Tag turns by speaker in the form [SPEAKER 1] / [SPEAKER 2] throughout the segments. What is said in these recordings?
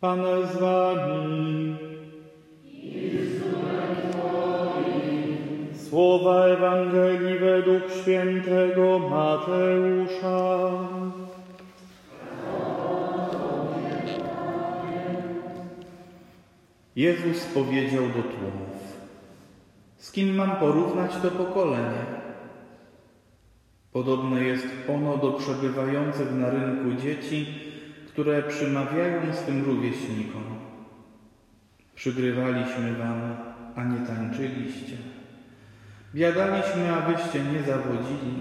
[SPEAKER 1] Pan z wami. Słowa Ewangelii według świętego Mateusza. Jezus powiedział do tłumów: Z kim mam porównać to pokolenie? Podobne jest ono do przebywających na rynku dzieci, które przymawiają swym rówieśnikom. Przygrywaliśmy wam, a nie tańczyliście. Biadaliśmy, abyście nie zawodzili.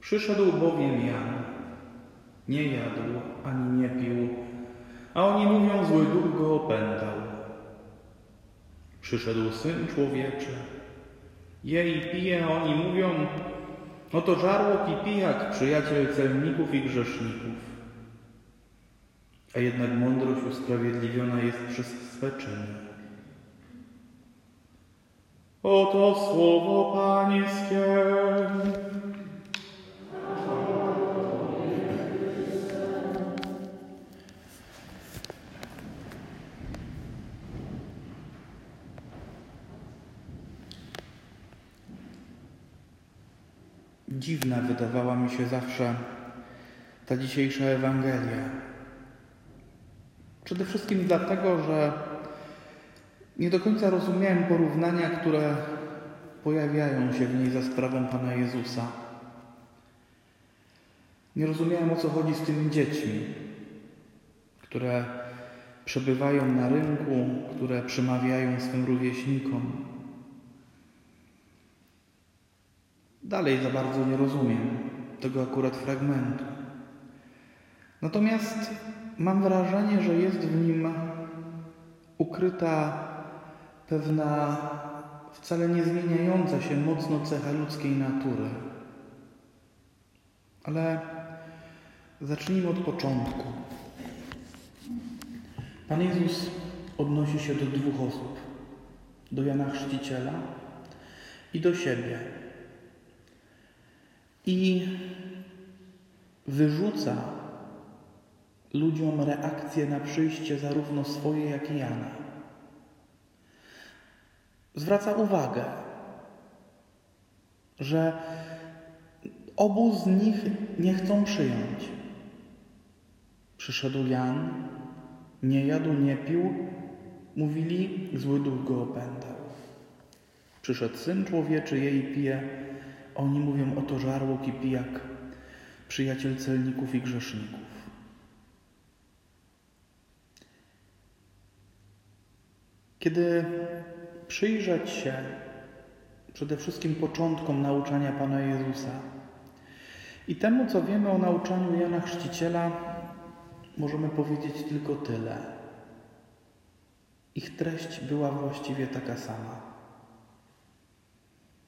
[SPEAKER 1] Przyszedł bowiem Jan. Nie jadł ani nie pił, a oni mówią, zły duch go opętał. Przyszedł Syn Człowieczy. Je i pije, a oni mówią, oto żarłok i pijak, przyjaciel celników i grzeszników. A jednak mądrość usprawiedliwiona jest przez swe czyny. Oto słowo Pańskie. Dziwna wydawała mi się zawsze ta dzisiejsza Ewangelia. Przede wszystkim dlatego, że nie do końca rozumiałem porównania, które pojawiają się w niej za sprawą Pana Jezusa. Nie rozumiałem o co chodzi z tymi dziećmi, które przebywają na rynku, które przemawiają swym rówieśnikom. Dalej za bardzo nie rozumiem tego akurat fragmentu. Natomiast mam wrażenie, że jest w nim ukryta pewna wcale nie zmieniająca się mocno cecha ludzkiej natury. Ale zacznijmy od początku. Pan Jezus odnosi się do dwóch osób: do Jana Chrzciciela i do siebie. I wyrzuca ludziom reakcję na przyjście zarówno swoje, jak i Jana. Zwraca uwagę, że obu z nich nie chcą przyjąć. Przyszedł Jan, nie jadł, nie pił, mówili, zły duch go opętał. Przyszedł Syn Człowieczy, jej pije, oni mówią, oto żarłok i pijak, przyjaciel celników i grzeszników. Kiedy przyjrzeć się przede wszystkim początkom nauczania Pana Jezusa i temu, co wiemy o nauczaniu Jana Chrzciciela, możemy powiedzieć tylko tyle. Ich treść była właściwie taka sama.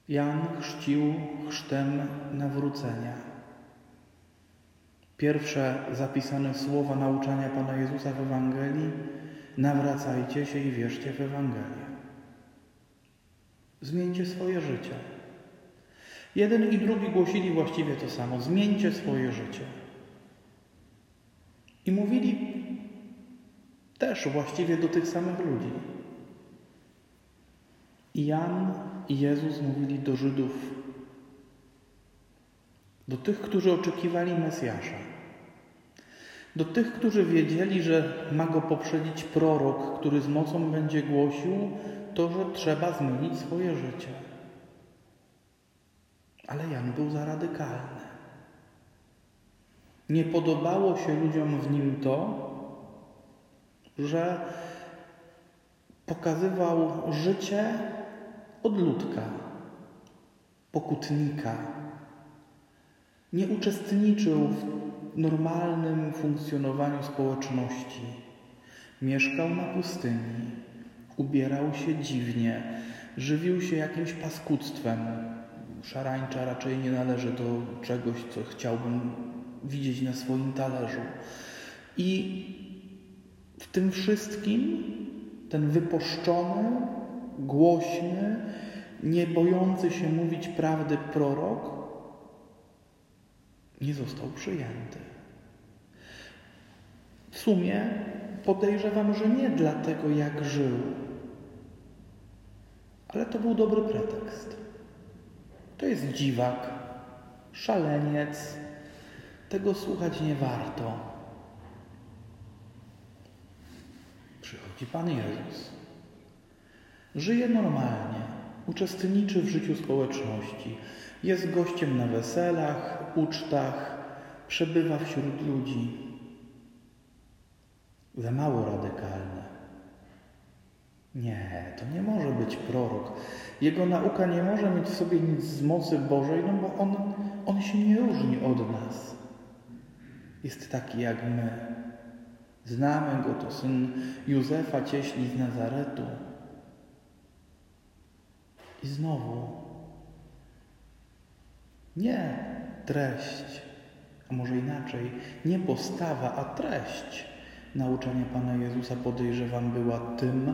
[SPEAKER 1] Jan chrzcił chrztem nawrócenia. Pierwsze zapisane słowa nauczania Pana Jezusa w Ewangelii nawracajcie się i wierzcie w Ewangelię. Zmieńcie swoje życie. Jeden i drugi głosili właściwie to samo. Zmieńcie swoje życie. I mówili też właściwie do tych samych ludzi. I Jan i Jezus mówili do Żydów, do tych, którzy oczekiwali Mesjasza, do tych, którzy wiedzieli, że ma go poprzedzić prorok, który z mocą będzie głosił to, że trzeba zmienić swoje życie. Ale Jan był za radykalny. Nie podobało się ludziom w nim to, że pokazywał życie odludka, pokutnika. Nie uczestniczył w normalnym funkcjonowaniu społeczności. Mieszkał na pustyni, ubierał się dziwnie, żywił się jakimś paskudztwem. Szarańcza raczej nie należy do czegoś, co chciałbym widzieć na swoim talerzu. I w tym wszystkim ten wypuszczony, głośny, nie bojący się mówić prawdy prorok nie został przyjęty. sumie podejrzewam, że nie dlatego, jak żył, ale to był dobry pretekst. To jest dziwak, szaleniec, tego słuchać nie warto. Przychodzi Pan Jezus. Żyje normalnie, uczestniczy w życiu społeczności, jest gościem na weselach, ucztach, przebywa wśród ludzi. Za mało radykalne. Nie, to nie może być prorok. Jego nauka nie może mieć w sobie nic z mocy Bożej, no bo on, on się nie różni od nas. Jest taki jak my. Znamy go, to syn Józefa Cieśli z Nazaretu. I znowu nie treść, a może inaczej, nie postawa, a treść nauczania Pana Jezusa podejrzewam była tym,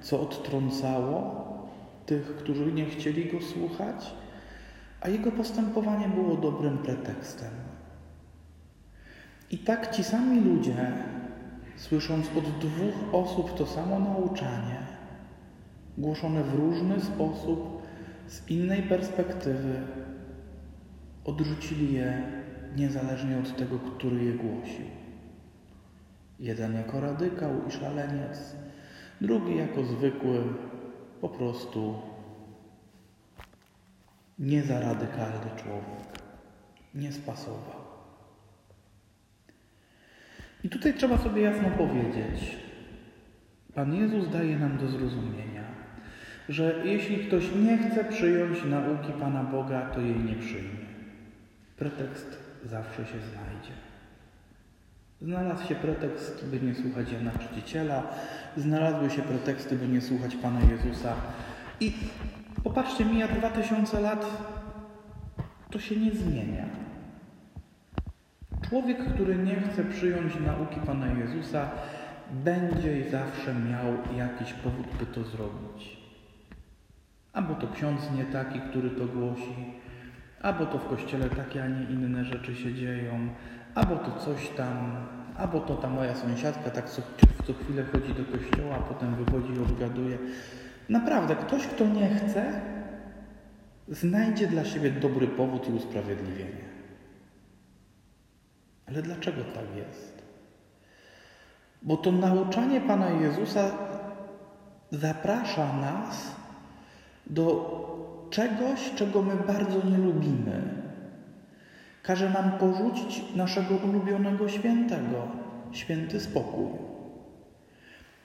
[SPEAKER 1] co odtrącało tych, którzy nie chcieli go słuchać, a jego postępowanie było dobrym pretekstem. I tak ci sami ludzie, słysząc od dwóch osób to samo nauczanie, głoszone w różny sposób, z innej perspektywy, odrzucili je niezależnie od tego, który je głosił. Jeden jako radykał i szaleniec, drugi jako zwykły, po prostu nie za radykalny człowiek. Nie spasował. I tutaj trzeba sobie jasno powiedzieć, Pan Jezus daje nam do zrozumienia, że jeśli ktoś nie chce przyjąć nauki Pana Boga, to jej nie przyjmie. Pretekst zawsze się znajdzie. Znalazł się pretekst, by nie słuchać Jana Chrzciciela, znalazły się preteksty, by nie słuchać Pana Jezusa. I popatrzcie, mija dwa tysiące lat, to się nie zmienia. Człowiek, który nie chce przyjąć nauki Pana Jezusa, będzie zawsze miał jakiś powód, by to zrobić. Albo to ksiądz nie taki, który to głosi, albo to w kościele takie, a nie inne rzeczy się dzieją, albo to coś tam, albo to ta moja sąsiadka tak co, co chwilę chodzi do kościoła, a potem wychodzi i odgaduje. Naprawdę, ktoś, kto nie chce, znajdzie dla siebie dobry powód i usprawiedliwienie. Ale dlaczego tak jest? Bo to nauczanie Pana Jezusa zaprasza nas do czegoś, czego my bardzo nie lubimy. Każe nam porzucić naszego ulubionego świętego, święty spokój.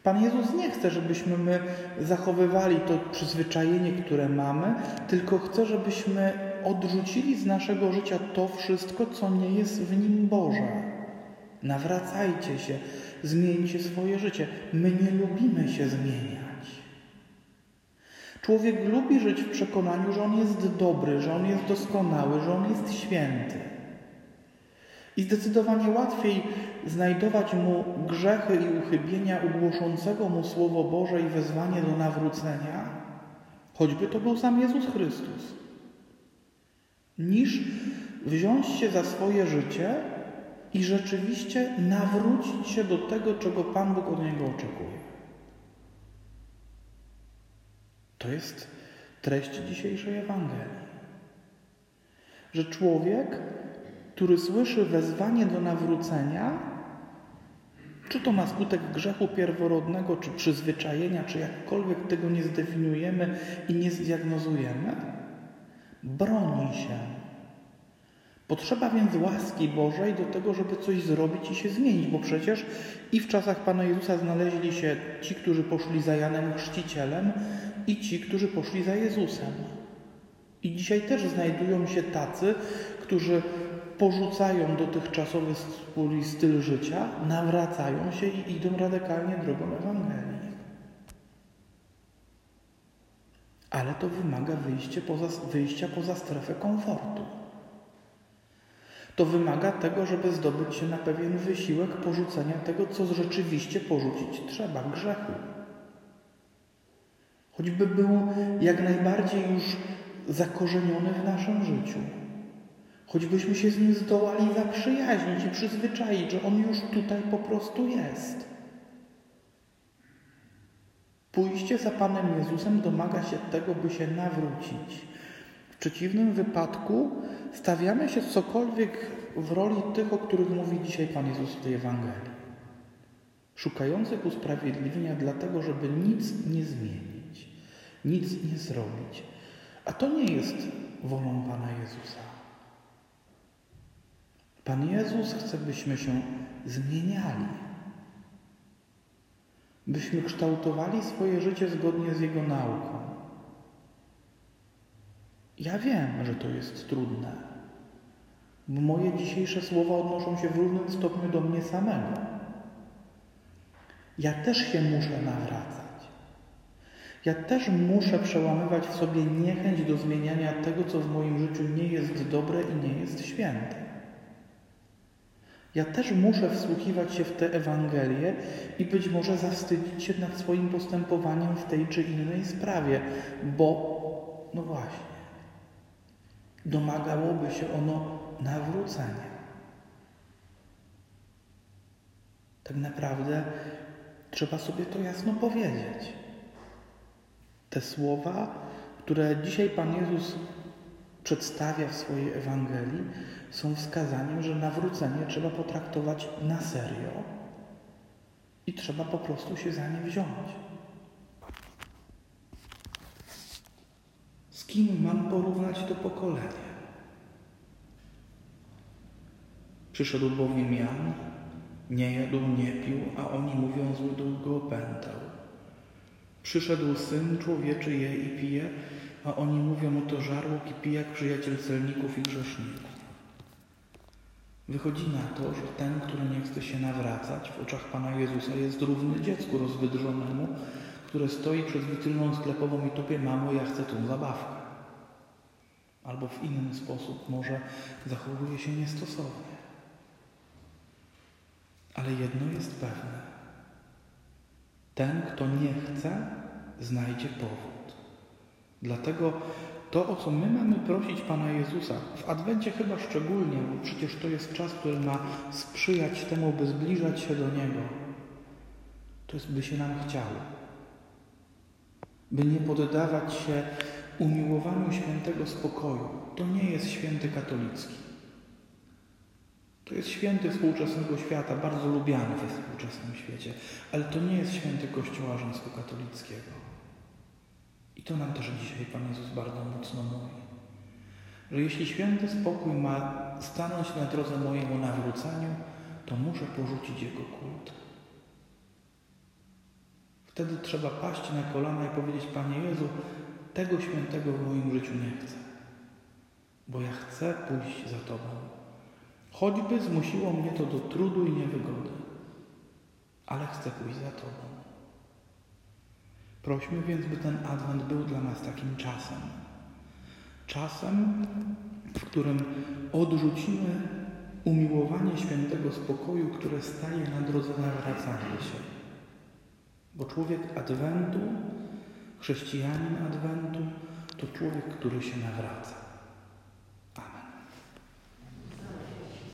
[SPEAKER 1] Pan Jezus nie chce, żebyśmy my zachowywali to przyzwyczajenie, które mamy, tylko chce, żebyśmy odrzucili z naszego życia to wszystko, co nie jest w nim Boże. Nawracajcie się, zmieńcie swoje życie. My nie lubimy się zmieniać. Człowiek lubi żyć w przekonaniu, że on jest dobry, że on jest doskonały, że on jest święty. I zdecydowanie łatwiej znajdować mu grzechy i uchybienia ugłoszącego mu Słowo Boże i wezwanie do nawrócenia, choćby to był sam Jezus Chrystus, niż wziąć się za swoje życie i rzeczywiście nawrócić się do tego, czego Pan Bóg od niego oczekuje. To jest treść dzisiejszej Ewangelii. Że człowiek, który słyszy wezwanie do nawrócenia, czy to ma skutek grzechu pierworodnego, czy przyzwyczajenia, czy jakkolwiek tego nie zdefiniujemy i nie zdiagnozujemy, broni się. Potrzeba więc łaski Bożej do tego, żeby coś zrobić i się zmienić, bo przecież i w czasach Pana Jezusa znaleźli się ci, którzy poszli za Janem Chrzcicielem, i ci, którzy poszli za Jezusem. I dzisiaj też znajdują się tacy, którzy porzucają dotychczasowy styl życia, nawracają się i idą radykalnie drogą Ewangelii. Ale to wymaga wyjścia poza, wyjścia poza strefę komfortu. To wymaga tego, żeby zdobyć się na pewien wysiłek porzucenia tego, co rzeczywiście porzucić trzeba grzechu choćby był jak najbardziej już zakorzeniony w naszym życiu, choćbyśmy się z Nim zdołali zaprzyjaźnić i przyzwyczaić, że On już tutaj po prostu jest. Pójście za Panem Jezusem domaga się tego, by się nawrócić. Przeciwnym wypadku stawiamy się cokolwiek w roli tych, o których mówi dzisiaj Pan Jezus w tej Ewangelii. Szukających usprawiedliwienia dlatego, żeby nic nie zmienić, nic nie zrobić. A to nie jest wolą Pana Jezusa. Pan Jezus chce, byśmy się zmieniali, byśmy kształtowali swoje życie zgodnie z Jego nauką. Ja wiem, że to jest trudne, moje dzisiejsze słowa odnoszą się w równym stopniu do mnie samego. Ja też się muszę nawracać. Ja też muszę przełamywać w sobie niechęć do zmieniania tego, co w moim życiu nie jest dobre i nie jest święte. Ja też muszę wsłuchiwać się w tę Ewangelię i być może zawstydzić się nad swoim postępowaniem w tej czy innej sprawie, bo, no właśnie, domagałoby się ono nawrócenia. Tak naprawdę trzeba sobie to jasno powiedzieć. Te słowa, które dzisiaj Pan Jezus przedstawia w swojej Ewangelii, są wskazaniem, że nawrócenie trzeba potraktować na serio i trzeba po prostu się za nie wziąć. Kim mam porównać to pokolenie? Przyszedł bowiem Jan, nie jadł, nie pił, a oni mówią, zły duch go opętał. Przyszedł Syn Człowieczy, je i pije, a oni mówią, oto żarłok i pijak, przyjaciel celników i grzeszników. Wychodzi na to, że ten, który nie chce się nawracać w oczach Pana Jezusa jest równy dziecku rozwydrzonemu, które stoi przed witryną sklepową i tupie, mamo, ja chcę tą zabawkę. Albo w inny sposób może zachowuje się niestosownie. Ale jedno jest pewne. Ten, kto nie chce, znajdzie powód. Dlatego to, o co my mamy prosić Pana Jezusa, w Adwencie chyba szczególnie, bo przecież to jest czas, który ma sprzyjać temu, by zbliżać się do Niego, to jest, by się nam chciało. By nie poddawać się umiłowaniu świętego spokoju. To nie jest święty katolicki. To jest święty współczesnego świata, bardzo lubiany we współczesnym świecie, ale to nie jest święty Kościoła rzymskokatolickiego. I to nam też dzisiaj Pan Jezus bardzo mocno mówi. Że jeśli święty spokój ma stanąć na drodze mojemu nawróceniu, to muszę porzucić jego kult. Wtedy trzeba paść na kolana i powiedzieć, Panie Jezu, tego świętego w moim życiu nie chcę, bo ja chcę pójść za Tobą. Choćby zmusiło mnie to do trudu i niewygody, ale chcę pójść za Tobą. Prośmy więc, by ten adwent był dla nas takim czasem. Czasem, w którym odrzucimy umiłowanie świętego spokoju, które staje na drodze nawracania się. Bo człowiek adwentu, chrześcijanin adwentu, to człowiek, który się nawraca.